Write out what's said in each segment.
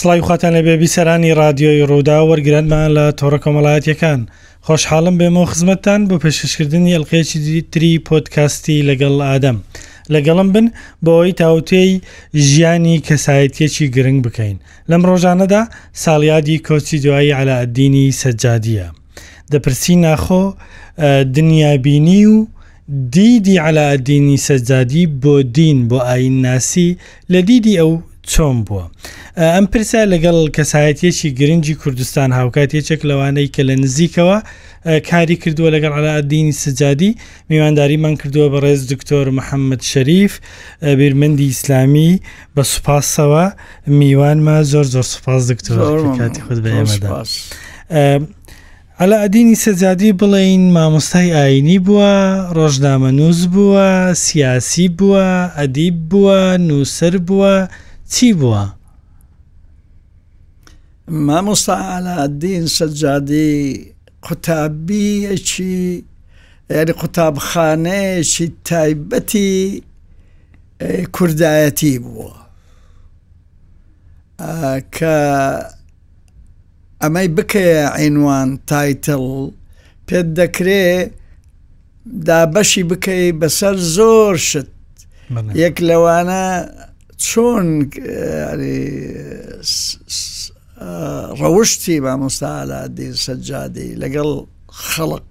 سڵی خواتان لەبێ بیسەرانی رادیۆی ڕوودا وەرگرانمان لە تۆڕە کۆمەڵایەتەکان خۆشحاڵم بێمەوە خزمەتتان بۆ پێشکەشکردنی ئەلقێکی تری پۆتکاستی لەگەڵ ئادەم لەگەڵم بن بۆی تاوتێی ژیانی کەسایەتێکی گرنگ بکەین لەم ڕۆژانەدا ساڵیادی کۆچی دوایی علاعدینی سەجادیە دەپرسی ناخۆ دنیابینی و دیدی عەلائەدینی سەجادی بۆ دین بۆ ئاین ناسی لە دیدی ئەو چۆن بووە؟ ئەم پرسە لەگەڵ کەسایەتیەکی گرنگی کوردستان هاوکات یەکێک لەوانەی کە لە نزیکەوە کاری کردووە لەگەڵ عەلائەدینی سەجادی میوانداریمان کردووە بە ڕێز دکتۆر محەممەد شەریف بیرمەندی ئیسلامی بە سوپاسەوە میوانمە زۆر زۆر سوپاس دکتۆر کاتی خود بە ئێمەدا ئەلا ئەدینی سەجادی بڵین مامۆستای ئاینی بووە ڕۆژنامە نووس بووە سیاسی بووە ئەدیب بووە نووسەر بووە چی بووە مامۆستا ئالادین سەجادی قوتابیەکی یاری قوتابخانەیەکی تایبەتی کوردایەتی بووە کە ئەمەی بکەیە عینوان تایتڵ پێت دەکرێ دابەشی بکەی بەسەر زۆر شت یەک لەوانە چۆن ڕەوشتی مامۆستالا دی سەجادی لەگەڵ خەڵق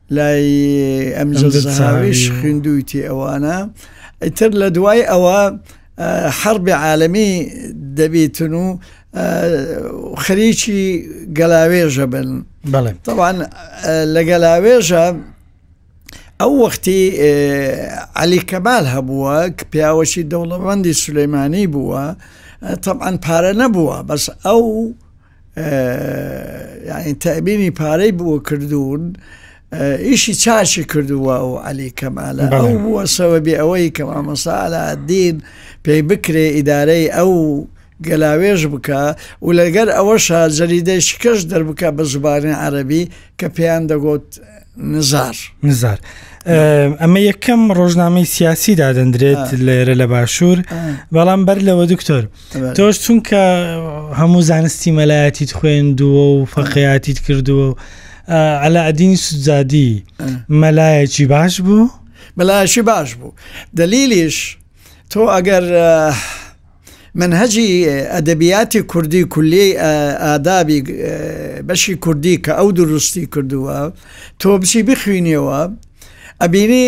لای ئەمجد زەهاویش خوێندوویتی ئەوانە ئیتر لە دوای ئەوە حربی عالمی دەبیتن و خەریکی گەلاوێژە بن بەڵێ طبعاان لە گەلاوێژە ئەو وەختی علی کەمال هەبووە کە پیاوەشی دەوڵەمەندی سلەیمانی بووە طبعاان پارە نەبووە بەس ئەو یانی تەبینی پارەی بۆ کردوون ئیشی چاشی کردووە و علی کەمالە ئەو بووەسەوە بێ ئەوەی کە مامەسالا دین پێی بکرێ ئیدارەی ئەو گەلاوێژ بکە و لەگەر ئەوەشە جەریدەی شکەش دەربکە بە زبانی عەربی کە پێیان دەگوت نزار نزار ئەمە یەکەم ڕۆژنامەی سیاسی دادەندرێت لێرە لە باشوور بەڵام بەر لەوە دکتۆر. تۆش چونکە هەموو زانستی مەلایەتیت خوێندووە و فەقیاتیت کردووە و علاعدینی سوزادی مەلایەکی باش بوو مەلایەکی باش بوو دلیلیش تۆ ئەگەر منهجی ئەدەبیاتی کوردی کولی ئادابی بەشی کوردی کە ئەو دروستی کردووە تۆ بچی بخوینیەوە ئەبینی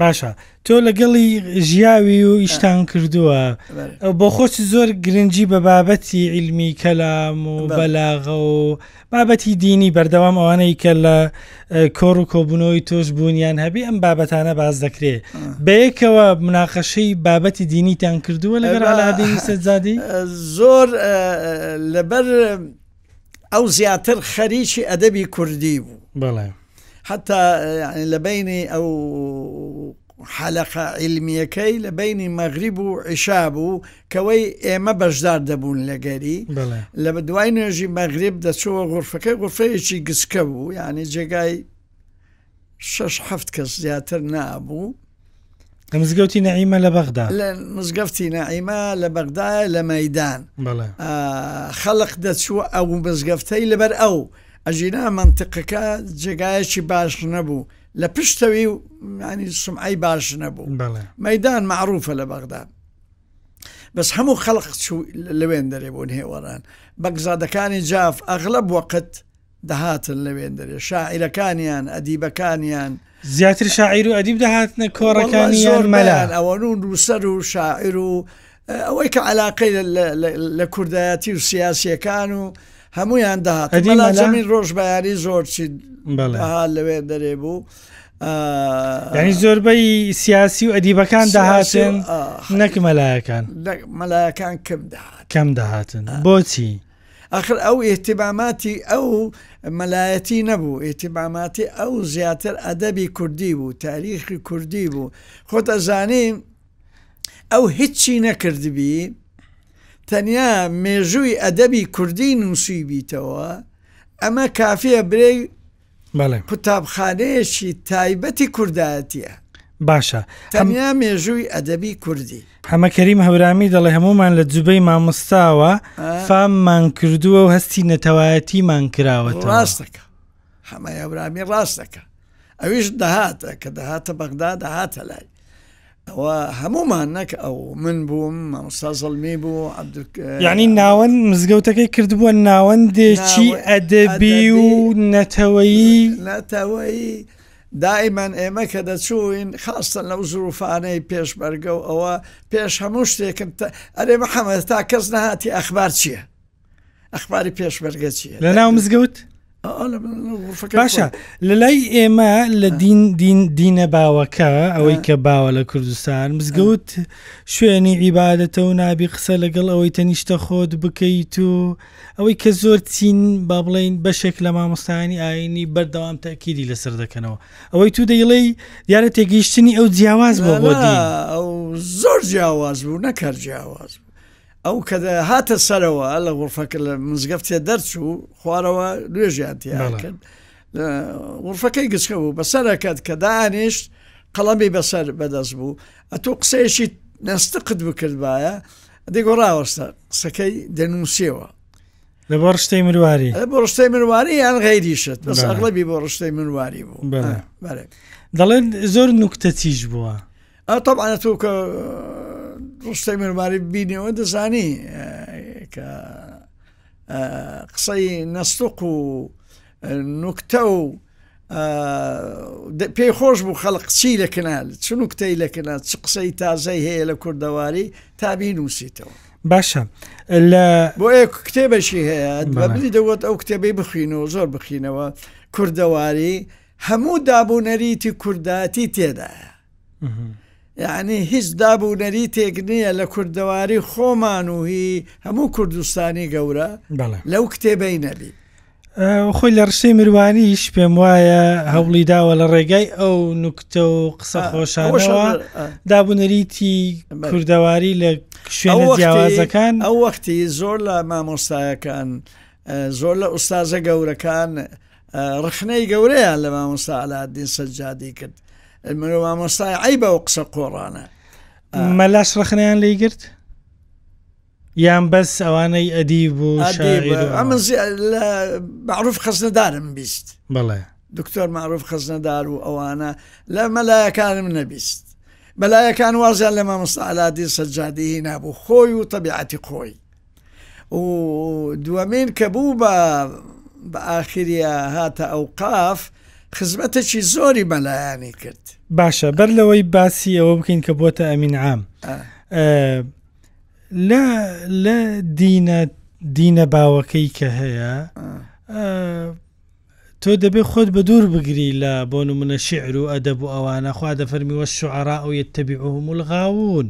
باشە تۆ لەگەڵی ژیاوی و ئیشتان کردووە بۆ خۆش زۆر گرنگجی بە بابەتی علمی کەلام و بەلاغە و بابەتی دینی بەردەوام ئەوانەی کە لە کۆڕ و کۆبوونەوەی تۆش بوونیان هەبی ئەم بابەتانە باز دەکرێت بەیەکەوە مناقەشەی بابەتی دینیتان کردووە لەگەر ئالادی سەزادی زۆر لەبەر ئەو زیاتر خەریکی ئەدەبی کوردی بوو بەڵێ حتا لە بینی ئەو حەلەقە علمیەکەی لە بینی مەغریب و عیشا بوو کەوەی ئێمە بەشدار دەبوون لەگەری لە بە دوای نوێژی مەغریب دەچەوە غرفەکەی غرفەیەکی گچکە بوو یعنی جێگای شەش حەفت کەس زیاتر نابوو لە مزگەوتی نەعیمە لە بەغدا لە مزگەفتی نەعیمە لە بەغدایە لە مەدان بەڵێ خەڵق دەچووە ئەو مزگەفتەی لەبەر ئەو ئەژینا منتقەکە جێگایەکی باش نەبوو لە پشتەوی و ینی سمعی باش نەبوو بەڵێ مەدان معروفە لە بەغدا بەس هەموو خەڵق چوو لەوێن دەرێ بوون هێوەران بەگزادەکانی جاف ئەغلب وەقت دەهاتن لە وێندەرێ شاعیرەکانیان ئەدیبەکانیان. زیاتر شاعیر و ئەدیب دەهاتنە کۆڕەکانی زۆر مەلان ئەوەن و نووسەر و شاعیر و ئەوەی کە علاقەی لە کوردایەتی و سیاسیەکان و هەمویان داهات زمین ڕۆژ بەیاری زۆر چی لەوێ دەرێ بوو. ینی زۆربەی سیاسی و ئەدیبەکان داهاتن نەک مەلایەکان مەلایەکان کەم داهات کەم داهاتن بۆچی؟ ئاخر ئەو ئیهتیماماتی ئەو مەلایەتی نەبوو، ئیهتیماماتی ئەو زیاتر ئەدەبی کوردی بوو، تاریخی کوردی بوو. خۆت ئەزانی ئەو هیچی نەکردبی، تەنیا مێژووی ئەدەبی کوردی نووسیبیتەوە، ئەمە کافییە برێی بەڵێ. قوتابخانەیەکی تایبەتی کوردایەتییە. باشە. تەنیا مێژووی ئەدەبی کوردی. حەمە کەریم هەورامی دەڵێ هەموومان لە جوبەی مامۆستاوە فاممان کردووە و هەستی نەتەوایەتیمان کراوەتەوە. ڕاست دەکا. حەمە هەورامی ڕاست دەکا. ئەویش دەهاتە کە دەهاتە بەغدا دەهاتە لای. ئەوە هەموومان نەک ئەو من بووم مامۆستا زەڵمی بوو یعنی ناوەند مزگەوتەکەی کردبووە ناوەندێکی ئەدەبی و نەتەوەیی نەتەوەیی دائیمان ئێمە کە دەچووین خاستن لەو زروفانەی پێشمەرگە و ئەوە پێش هەموو شتێکم ئەرێ محەممەد تا کەس نەهاتی ئەخبار چییە؟ ئەخباری پێشمەرگە چیە لە ناو مزگەوت باشە لە لای ئێمە لە دین دین دینە باوەکە ئەوەی کە باوە لە کوردستان مزگەوت شوێنی عیباەتە و نابی قسە لەگەڵ ئەوەی تەنیشتە خۆت بکەیت و ئەوەی کە زۆر چین با بڵین بەشێک لە مامۆستانی ئاینی بەردەوام تاکیری لەسەر دەکەنەوە ئەوەی تو دەیڵێ دیارە تێگەیشتنی ئەو جیاواز بۆ بۆ زۆر جیاواز بوو نەکرد جیاواز بوو ئەو کە هاتە سەرەوە لە غرفەکە لە مزگەفتێ دەرچوو خوارەوە نوێژیان تیاکرد غرفەکەی گچکە بوو بەسەرەکەت کە دانیشت قەڵەمی بەسەر بەدەست بوو ئەتو قسەیەشی نەستقت بکردبایە دەگۆڕاوەستە قسەکەی دەنووسەوە لە بۆ ڕشتەی مرواری لە بۆ ڕشتەی مرواری یان غیریشت بەس ئەغڵبی بۆ ڕشتەی مرواری بوو دەڵێن زۆر نوکتە تیژ بووە ئا تەبعەن ئەتوو کە ڕستەی مێرماری ببینیەوە دەزانی کە قسەی نەستوق و نوکتە و پێی خۆش بوو خەڵق چی لە کنال چ نوکتەی لە کنە چ قسەی تازای هەیە لە کوردەواری تا بینوسیتەوە باشە لە بۆ کتێبەشی هەیە بەبلی دەوت ئەو کتێبەی بخین و زۆر بخینەوە کوردەواری هەموو دابوونەریتی کوردایەتی تێدایە یانی هیچ داب و نەریتێک نییە لە کوردەواری خۆمان و هی هەموو کوردستانی گەورە لەو کتێبەی نەبی خۆی لە ڕشتەی مروانیش پێم وایە هەوڵی داوە لە ڕێگای ئەو نوکتە و قسە خۆشانەوە دابوونەریتی کوردەواری لە شوێن جیاوازەکان ئەو وەختی زۆر لە مامۆستایەکان زۆر لە ئوستازە گەورەکان ڕەخنەی گەورەیان لە مامۆستا عەلادین سەجادی کرد مرۆ مامۆستای ئەی بە و قسە قۆڕانە مەلاش ڕەخنیان لی گرت یان بەس ئەوانەی ئەدی بوو ئەمە معروف خەزنەدارم بیست بڵێ دکتۆر معروف خەزنەدار و ئەوانە لە مەلایەکانم نەبیست بەلایەکان وازیان لە مامۆستا علادی سەجادی نابوو خۆی و طبیعەتی خۆی و دووەمین کە بوو بە بە ئاخیریا هاتە ئەوقاف خزمەتێکی زۆری مەلایانی کرد باشە بەر لەوەی باسی ئەوە بکەین کە بۆتە ئەمین عام لە لە دینە دینە باوەکەی کە هەیە تۆ دەبێ خۆت بەدوور بگری لە بۆ نموونە شیعر و ئەدەب و ئەوانە، خوا دەفەرمی والشعراء یتبعهم الغاوون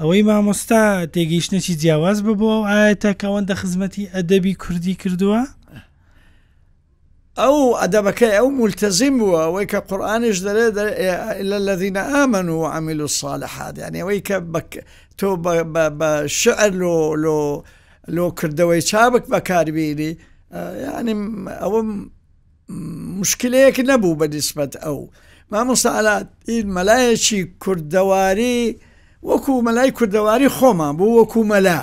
ئەوەی مامۆستا تێگەیشتنێکی جیاواز بە بۆ ئەو ئایەتە کە ئەوەندە خزمەتی ئەدەبی کوردی کردووە، ئەو ئەدەبەکەی ئەو مولتەزیم بووە ئەوەی کە قورئانیش دەلێ الا الذین آمنوا وعملوا الصالحات یانی ئەوەی کە تۆ بە شعر لۆ لۆ کردەوەی چابک بەکاربیری یعنی ئەوە مشکلەیەک نەبوو بە دیسبەت ئەو مامۆسالات ئید مەلایەکی کوردەواری وەکو مەلای کوردەواری خۆمان بوو وەکو مەلا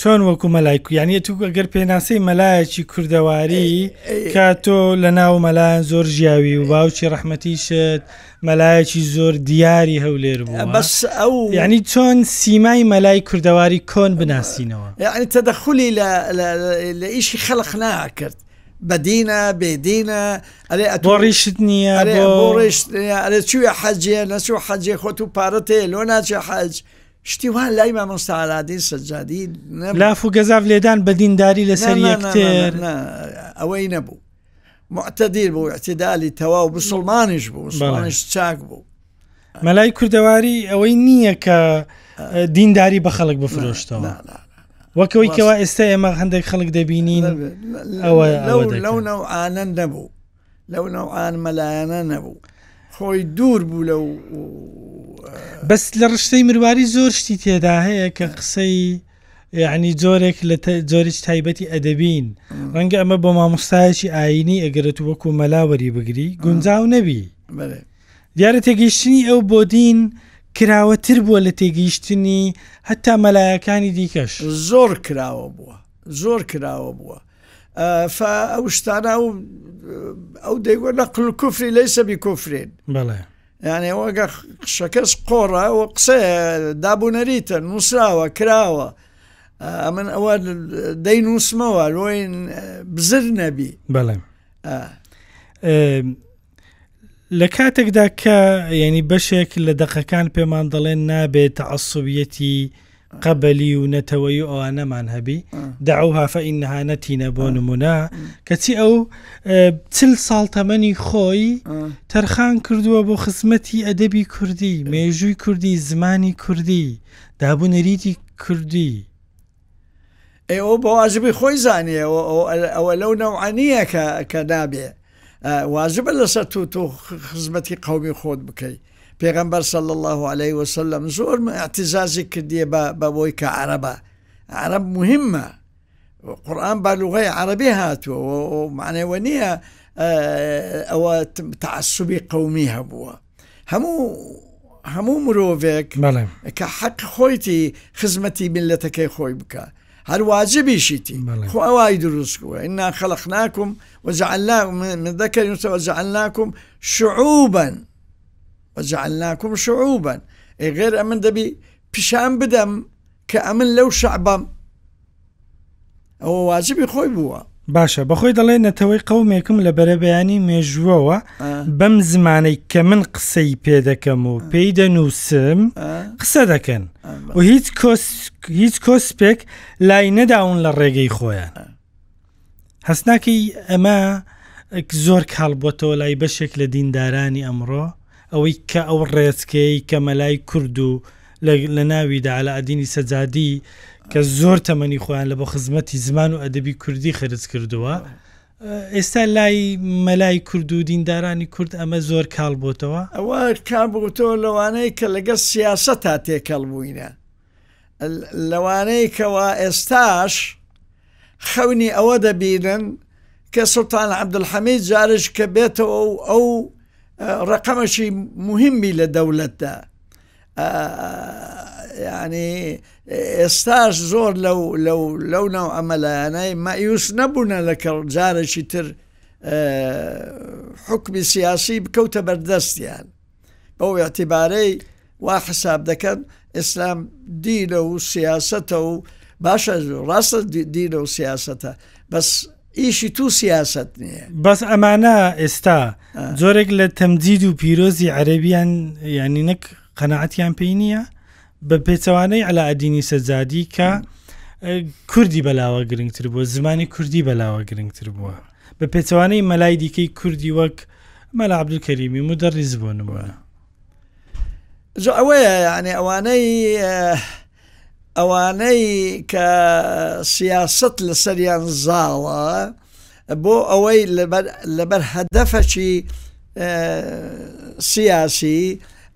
چۆن وەکو مەلای کویانە تو گەر پێناسی مەلایەکی کوردەواری کە تۆ لە ناو مەلایەن زۆر ژیاوی و باوکی ڕەحمەتی شت مەلایەکی زۆر دیاری هەولێر بوو بەس ئەو یعنی چۆن سیمای مەلای کوردەواری کۆن بناسینەوە یعنی تەدەخلی لە ئیشی خەلق ناکرد بەدینە بێدینە ئەێ ئەتۆ ڕیشت نییە ئەێ چوە حەجێ نەچوو حەجێ خۆت و پارەتێ لۆ ناچێ حەج شتی وان لای مامۆستاالادی سەجادی لاف و گەزاف لێدان بەدینداری لەسەر یەکتێر ئەوەی نەبوو معتەدیل بوو اعتدالی تەواو مسلمانیش بوو مسلمانیش چاک بوو مەلای کوردەواری ئەوەی نییە کە دینداری بە خەڵک بفرۆشتەوە وەکەوەی کەوا ئێستا ئێمە هەندێک خەڵک دەبینین ئەوە لەو نەوعانەن نەبوو لەو نەوعان مەلایەنە نەبوو خۆی دوور بوو لەو بەس لە ڕشتەی مرواری زۆر شتی تێدا هەیە کە قسەی یەعنی جۆرێک لە جۆریی تایبەتی ئەدەبین ڕەنگە ئەمە بۆ مامۆستایەکی ئاینی ئەگەرێت و وەکو مەلاوەری بگری گونجاو نەبی دیارە تێگەیشتنی ئەو بۆ دین کراوەتر بووە لە تێگەیشتنی هەتا مەلایەکانی دیکەش زۆر کراوە بووە زۆر کراوە بووە ئەو شتانە و ئەو دەیگوە نەقل کوفری لی سەبی کوفرێن بەڵێ یانی وەک شەکەس قۆڕە و قسەیە دابوونەریتە نووسراوە کراوە ئەمن ئەوە دەی نووسمەوە لۆی بزر نەبی بەڵێم لە کاتێکدا کە یعنی بەشێک لە دەقەکان پێمان دەڵێن نابێت عسوبیەتی قەبەلی و نەتەوەی و ئەوانەمان هەبی دعوها فإنها نتینە بۆ نمونە کەچی ئەو چل ساڵ تەمەنی خۆی تەرخان کردووە بۆ خزمەتی ئەدەبی کوردی مێژووی کوردی زمانی کوردی دابوو نەریتی کوردی ئێوە بەواجبی خۆی زانیەوە ئەوە لەو نەوعانیە کە کە نابێ واجبە لەسەر تو تۆ خزمەتی قەومی خۆت بکەی پێغەمبەر صلی اللە علیه وسلم زۆر اعتزازی کردیە بە بەبۆی کە عربە عرب مهمە قورآن بە لغی عربی هاتووە معنەوە نییە ئەوە تعسبی قەومی هەبووە هەموو هەموو مرۆڤێک کە حەق خۆیتی خزمەتی میلەتەکەی خۆی بکە هەر واجبیشیتی خوای دروست بووە ئنا خەلق ناکم وەجعلنا من ذكر وجعلناكم شعوبا وجعلناكم شعوبا ئێ غێر ئەمن دەبی پیشان بدەم کە ئەمن لەو شعبم ئەوە واجبی خۆی بووە. باشە بەخۆی دەڵێ نەتەوەی قومێکم لە بەرەبەیانی مێژووەوە بەم زمانەی کە من قسەی پێدەکەم و پێی دەنووسم قسە دەکەن و هیچ کۆس هیچ کۆسپێک لای نەداون لە ڕێگەی خۆیان هەستناکەی ئەمە زۆر کاڵ بۆتەوە لای بەشێک لە دیندارانی ئەمڕۆ ئەوەی کە ئەو ڕێچکەی کە مەلای کورد و لە ناویدا لە ئەدینی سەجادی کە زۆر تەمەنی خۆیان لە بۆ خزمەتی زمان و ئەدەبی کوردی خەرج کردووە ئێستا لای مەلای کورد و دیندارانی کورد ئەمە زۆر کاڵ بۆتەوە ئەوە کابووتەوە لەوانەیە کە لەگەڵ سیاسە تا تێکەڵ بووینە لەوانەی کەوا ئێستاش خەونی ئەوە دەبینن کە سوڵتان عەبدولحەمید جارش کە بێتەوە و ئەو ڕقەمەشی مهمی لە دەولەتدا ینی ئێستاش زۆر لەو لەو لەو ناو ئەمەلایەنای مەیوس نەبوونە لەکەڵ جارێکی تر حکمی سیاسی بکەوتە بەردەستیان بەو اعتیبارەی وا حساب دەکەن ئیسلام دینە و سیاسەتە و باشە ڕاستە دینە و سیاسەتە بەس ئیشی تو سیاست نییە بەس ئەمانە ئێستا جۆرێک لە تەمجید و پیرۆزی عەربیان ینی نەک قەنەعاتیان پێی نییە بە پێچەوانەی علا ئەدینی سەجادی کە کوردی بەلاوە گرنگتر بووە زمانی کوردی بەلاوە گرنگتر بووە بە پێچەوانەی مەلای دیکەی کوردی وەک مەلا عەبدولکەریمی مودەڕیس بۆ نموونە. جا ئەوەیە یانێ ئەوانەی ئەوانەی کە سیاست لەسەریان زاڵە بۆ ئەوەی لەبەر هەدەفەکی سیاسی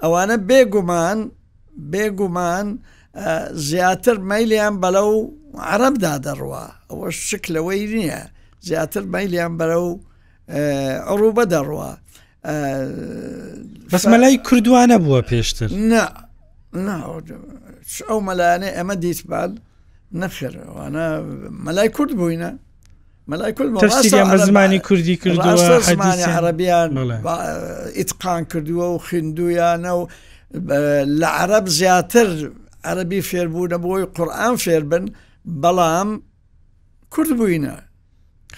ئەوانە بێگومان بێگومان زیاتر مەلیان بەلە و عربدا دەڕوا ئەوە شک لەوەی نییە زیاتر مەلیان بەرە و عڕوبە دەڕوا بەس مەلای کردوانە بووە پێشتر ئەو مەلایانە ئەمە دیسبال نەخێرەوانە مەلای کورد بووینە مەلای کورد بە زمانی کوردی کردوە زمانی عربیان ئیتقان کردووە و خندویانە و لە عرب زیاتر عربی فێربوونە بۆی قورآان فێربن بەڵام کورد بووینە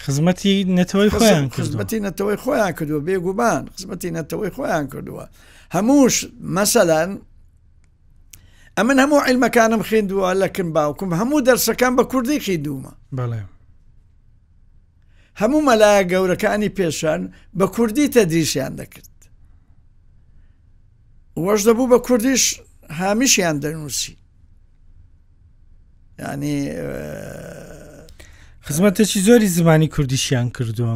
خزمەتی نەتەوەی خۆیان خزمەتی نەتەوەی خۆیان کردووە بێگومان خزمەتی نەتەوەی خۆیان کردووە هەمووش مەسەلەن ئەمن هەموو عیلمەکانم خوێندووە لەکن باوکم هەموو دەرسەکان بە کوردی خیدوومە بەڵێ هەموو مەلایە گەورەکانی پێشان بە کوردی تەدریسیان دەکرد وەش دەبوو بە کوردیش هامیشیان دەنووسی ینی خزمەتەکی زۆری زمانی کوردیشیان کردووە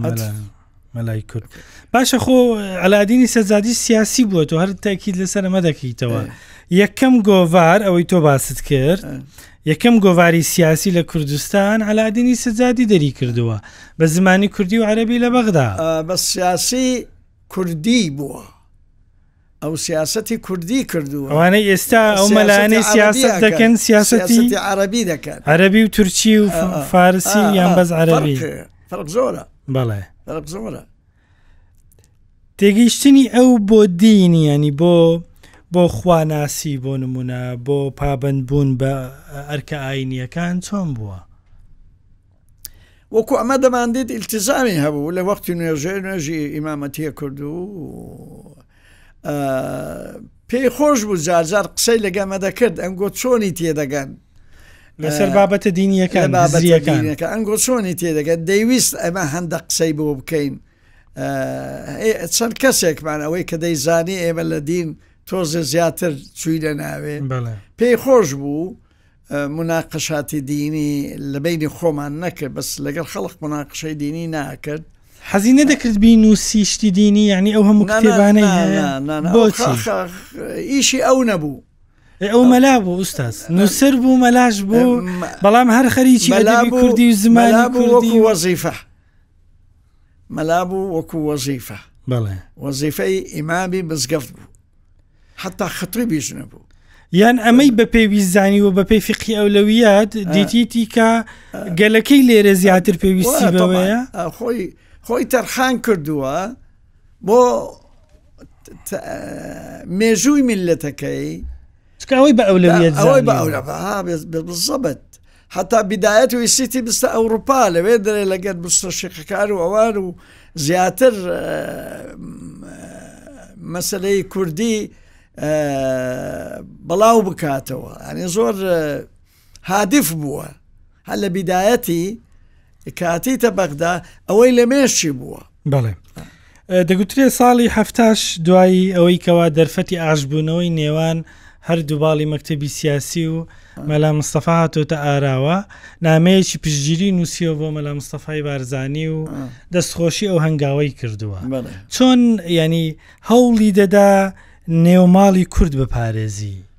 مەلای کورد باشە خۆ ئەلادینی سەزادی سیاسی بووە تۆ هەر تاکیید لەسەر ئەمە دەکەیتەوە یەکەم گۆڤار ئەوەی تۆ باست کرد یەکەم گۆڤاری سیاسی لە کوردستان ئەلادینی سەزادی دەری کردووە بە زمانی کوردی و عەربی لە بەغدا بە سیاسی کوردی بووە ئەو سیاسەتی کوردی کردووە ئەوانەی ئێستا ئەو مەلانەی سیاست دەکەن سیاسەتی عربی دەکەن عربی و تورکی و فارسی یان بەز عربی فەرق زۆرە بەڵێ فەرق زۆرە تێگەیشتنی ئەو بۆ دینی ینی بۆ بۆ خواناسی بۆ نمونە بۆ پابندبوون بە ئەرکە ئاینیەکان چۆن بووە وەکو ئەمە دەماندیت ئیلتزامی هەبوو لە وەختی نوێژێ نوێژی ئیمامەتیە کرد و پێی خۆش بوو زارزار قسەی لەگەمە دەکرد ئەنگۆ چۆنی تێدەگەن لەسەر بابەتە دینیەکان بابەتەکانەکە ئەنگۆ چۆنی تێدەگەن دەیویست ئەمە هەندە قسەی بۆ بکەین چەند کەسێکمان ئەوەی کە دەیزانی ئێمە لە دین تۆزە زیاتر چووی لە ناوێ پێی خۆش بوو موناقەشاتی دینی لە بەینی خۆمان نەکرد بەس لەگەڵ خەڵق موناقەشەی دینی ناکرد. حەزی نەدەکرد بینووسی شتی دینی یعنی ئەو هەموو کتێبانەی هەیە بۆچی ئیشی ئەو نەبوو ئەو مەلا بوو ئوستاز نووسەر بوو مەلاش بوو بەڵام هەر خەریکی مەلابی کوردی و زمانی کوردی وەزیفە مەلا بوو وەکو وەزیفە بەڵێ وەزیفەی ئیمامی مزگەفت بوو حتا خەتری بیش نەبوو یان ئەمەی بە پێویست زانی و بە پێی فقی ئەولەویات دیتیتی کە گەلەکەی لێرە زیاتر پێویستی بەوەیە خۆی خۆی تەرخان کردووە بۆ مێژووی میلەتەکەی چکە ئەوەی بە ئەولەویەت ئەوەی بە ئەولە بزەبت حتا بدایەت و ئیسیتی بستە ئەوروپا لەوێ دەێ لەگەر مستەشقەکار و ئەوان و زیاتر مەسلەی کوردی بەڵاو بکاتەوە ئەنی زۆر هادف بووە هەر لە بیدایەتی کاتیتە بەغدا ئەوەی لە مێشی بووە بەڵێ دەگوترێ ساڵی هەفتاش دوایی ئەوەی کەوا دەرفەتی ئاشبوونەوەی نێوان هەردوو باڵی مەکتتەبی سیاسی و مەلا مستەفا هاتۆتە ئاراوە نامەیەکی پشتگیری نووسیەوە بۆ مەلا مستەفای بارزانانی و دەستخۆشی ئەو هەنگاوی کردووە چۆن ینی هەوڵی دەدا نێوماڵی کورد بپارێزی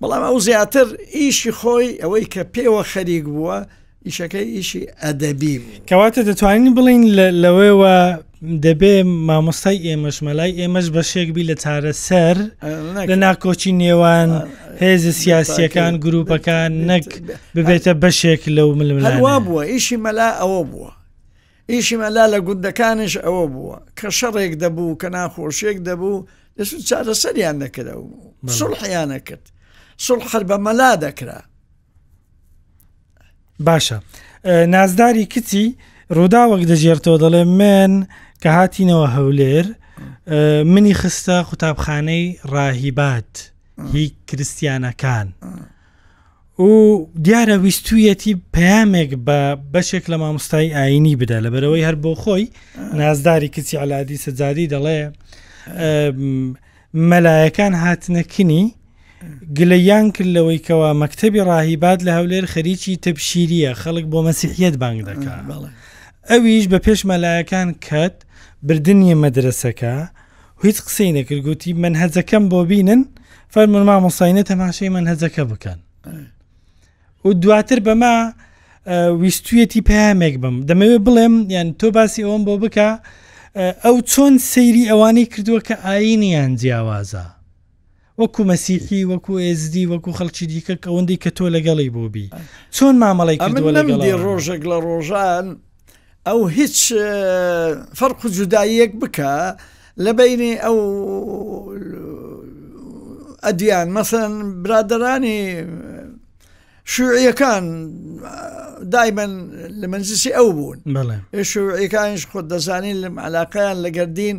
بەڵام ئەو زیاتر ئیشی خۆی ئەوەی کە پێوە خەریک بووە ئیشەکەی ئیشی ئەدەبی کەواتە دەتوانین بڵین لەوەوە دەبێ مامۆستای ئێمەش مەلای ئێمەش بەشێک بی لە چارەسەر لە ناکۆچی نێوان هێزە سیاسیەکان گروپەکان نەک ببێتە بەشێک لەو ململا بووە ئیشی مەلا ئەوە بووە ئیشی مەلا لە گوندەکانیش ئەوە بووە کە شەڕێک دەبوو کە ناخۆشیێک دەبوو دەسون چارەسەریان دەکرد و سڵحیانە کرد سڵ هەر بە مەلا دەکرا باشە نازداری کچی ڕووداوەک دەژێرتەوە دەڵێ من کە هاتینەوە هەولێر منی خستە قوتابخانەی ڕاهیبات هی کریسیانەکان و دیارە ویستویەتی پامێک بە بەشێک لە مامۆستای ئاینی بدا لە بەرەوەی هەر بۆ خۆی نازداری کچی علادی سەجادی دەڵێ مەلایەکان هاتنەکنی گلەیان کرد لەوەی کەوا مەکتتەبی ڕاهیبات لە هەولێر خەریکی تەبشیریە خەڵک بۆ مەسیحیت بانگ دەکات ئەویش بە پێش مەلایەکان کەت بردنیە مەدرسەکە و هیچ قسەی نەکرد گوتی من هەجەکەم بۆ بینن فەرمون مامۆساینە تەماشای من هەجەکە بکەن و دواتر بەمە ویستویەتی پامێک بم دەمەوێ بڵێم یان تۆ باسی ئەوم بۆ بکە ئەو چۆن سەیری ئەوانەی کردووە کە ئاینیان جیاوازە وەکو مەسیحی وەکو ئێزدی وەکو خەڵکی دیکە ئەوەندەی کە تۆ لەگەڵی بوو بی چۆن مامەڵی کردووە لەگەڵ دێ ڕۆژێک لە ڕۆژان ئەو هیچ فەرق و جوداییەک بکە لە بینی ئەو ئەدیان مەسەن برادرانی شوعیەکان دایمەن لە منجسی ئەو بوون شوعیەکانش خۆ دەزانین لەم علاقیان لەگەردین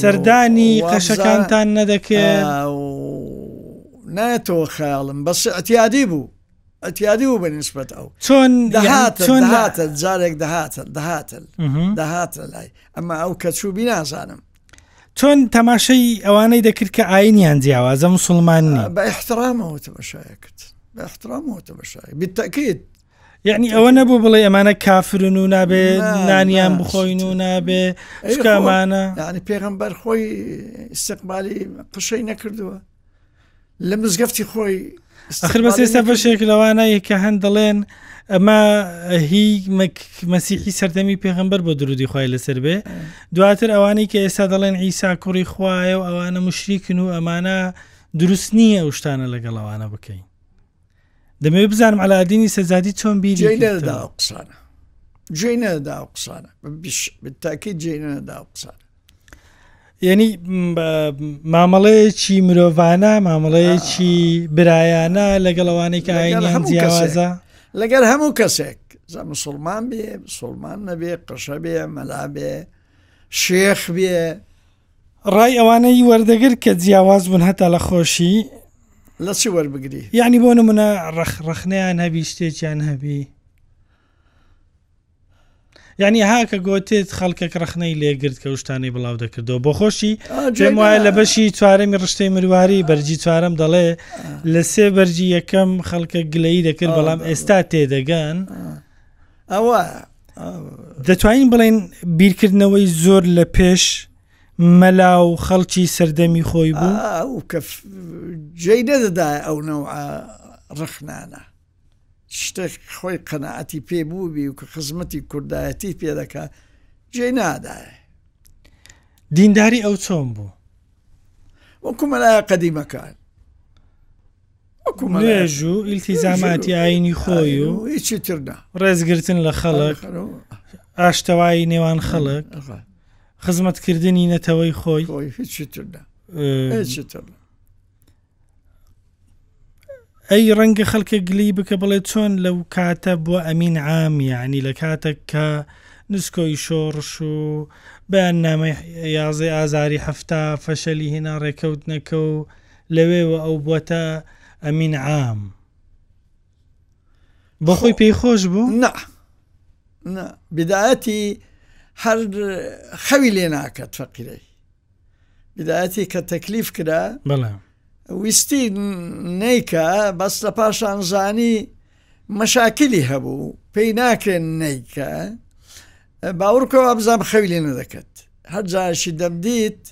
سەردانی قەشەکانتان نەدەکرد؟ نایەتەوە خەیاڵم بەس ئەتیادی بوو ئەتیادی بوو بە نسبەت ئەو چۆن دەهات چۆن هاتە جارێک دەهاتە دەهاتە دەهاتە لای ئەمە ئەو کەچوو بینازانم چۆن تەماشەی ئەوانەی دەکرد کە ئاینیان جیاوازە مسلمان بە احترامەوە تەمەشایە کرد بە احترامەوە تەمەشای بتەکەیت یەعنی ئەوە نەبوو بڵێ ئەمانە کافرن و نابێ نانیان بخۆین و نابێ شکامانە ینی پێغمبەر خۆی استقبالی قشەی نەکردووە لە مزگەفتی خۆی ئەخر بەس ئێستا بەشێک لەوانەیە کە هەند دەڵێن ئەمە هی مەسیحی سەردەمی پێغمبەر بۆ درودی خی لەسەر بێ دواتر ئەوانەی کە ئێستا دەڵێن ئیسا کوڕی خوایە و ئەوانە مشریکن و ئەمانە دروست نییە ئەو شتانە لەگەڵ ئەوانە بکەین دەمەوێت بزانم علاادینی سەجادی چۆن بیری نەدا قسانە جێ نەدا قسانە تاکی جێ نەدا قسانە یعنی مامەڵەیەکی مرۆڤانە مامەڵەیەکی برایانە لەگەڵ ئەوانەی کە جیاوازە لەگەر هەموو کەسێک زە مسلمان بێ سلمان نەبێ قەشە بێ مەلا بێ شێخ بێ ڕای ئەوانەی وەردەگر کە جیاواز بوون هەتا لە خۆشی. لە چی وەربگری؟ یانی بۆ نمونە ڕەخ ڕەخنەیان هەبی شتێکیان هەبی یعنی ها کە گۆتێت خەڵکێک ڕخنەی لێگرت کە شتانی بڵاو دەکردەوە بۆ خۆشی پێم وایە لە بەشی چوارەمی ڕشتەی مرواری بەرجی چوارم دەڵێ لە سێ بەرجی یەکەم خەڵکە گلەی دەکرد بەڵام ئێستا تێدەگەن ئەوە دەتوانین بڵێن بیرکردنەوەی زۆر لە پێش مەلا و خەڵکی سەردەمی خۆی بوو ئەو کە جێی نەدەدا ئەو نەوە ڕخنانە شتێک خۆی قەنەعەتی پێ بووبی و کە خزمەتی کوردایەتی پێ دەکات جێ نادایە دینداری ئەو چۆن بوو وەکو مەلایە قەدیمەکان نوێژ و ئیلتیزاماتی ئاینی خۆی و هیچی تردا ڕێزگرتن لە خەڵک ئاشتەوایی نێوان خەڵک خزمەتکردنی نەتەوەی خۆی هیچی تردا ئەی ڕەنگە خەلکێک گلەی بکە بڵێ چۆن لەو کاتە بوە ئەمین عام یانی لە کاتەک کە نسکۆی شۆڕش و بەیاننامەی یازدەی ئازاری حەفتا فەشەلی هینا ڕێکەوتنەکە و لەوێوە ئەو بوەتە ئەمین عام بۆ خۆی پێی خۆش بوو نا نا بدایەتی هەر خەوی لێ ناکات فەقیرەی بدایەتی کە تەکلیف کرا بەڵێ ویستی نیکە بەس لە پاشان زانی مەشاکلی هەبوو پێی ناکرێن نیکە باوڕکەوە بزان خەوی لێ نەدەکەت هەر جاشی دەمدیت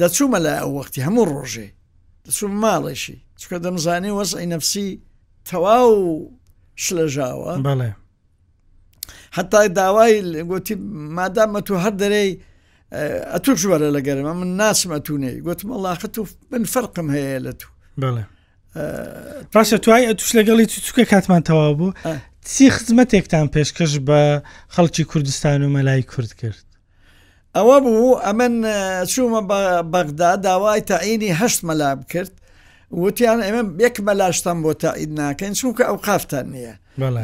دەچوومە لای ئەو وەختی هەموو ڕۆژێ دەچوو ماڵێکی چکە دەمزانی وەز ئەی نەفسی تەواو شلەژاوە بەڵێ حتا داوای گوتی مادام ئەتو هەر دەرەی ئەتو ژوەرە لە گەرمە من ناسم ئەتونەی گوتم وڵاخت و من فەرقم هەیە لە تو باشە توای ئەتوش لەگەڵی چوچکە کاتمان تەوا بوو چی خزمەتێکتان پێشکەش بە خەڵکی کوردستان و مەلای کورد کرد ئەوەبوو ئەمن چوومە بەغدا داوای تەعینی هەشت مەلام کرد وتیان ئەمە بێک مەلاشتان بۆ تەعید ناکەین چونکە ئەو قافتان نییە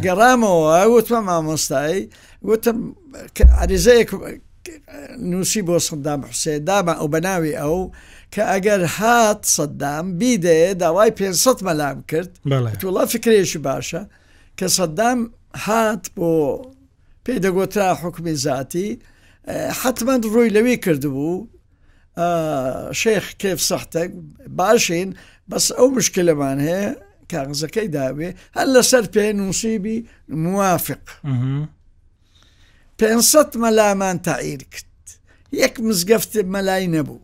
گەڕامەوە وتمە مامۆستایی وتم عریزەیەک نووسی بۆ سەددام حوسێ دامە ئەو بەناوی ئەو کە ئەگەر هات سەددام بیدێ داوای 500 مەلام کرد توڵە فکرێکی باشە کە سەددام هات بۆ پێی دەگۆترا حوکمی زاتی حەتمەند ڕووی لەوی کردبوو شێخ کێف سەحتەک باشین بەس ئەو مشکلەمان هەیە کاغزەکەی داوێ هەر لەسەر پێ نووسیبی موافق پێ مەلامان تایر کرد یەک مزگەفت مەلای نەبوو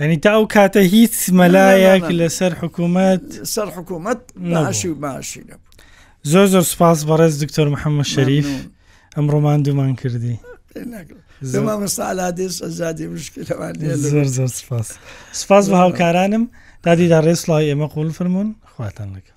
ینی تا ئەو کاتە هیچ مەلایەک لەسەر حکوومەت سەر حکوومەت ناشی و باشی زۆر زۆر سپاس بەڕێز دکتۆر محەممەد شەریف ئەم ڕۆمان دوومان کردی سپاس سپاس بە هاوکارانم دادی دا ڕێز سڵاوی ئێمە قوڵ فرمونون خواتان لەگەڵ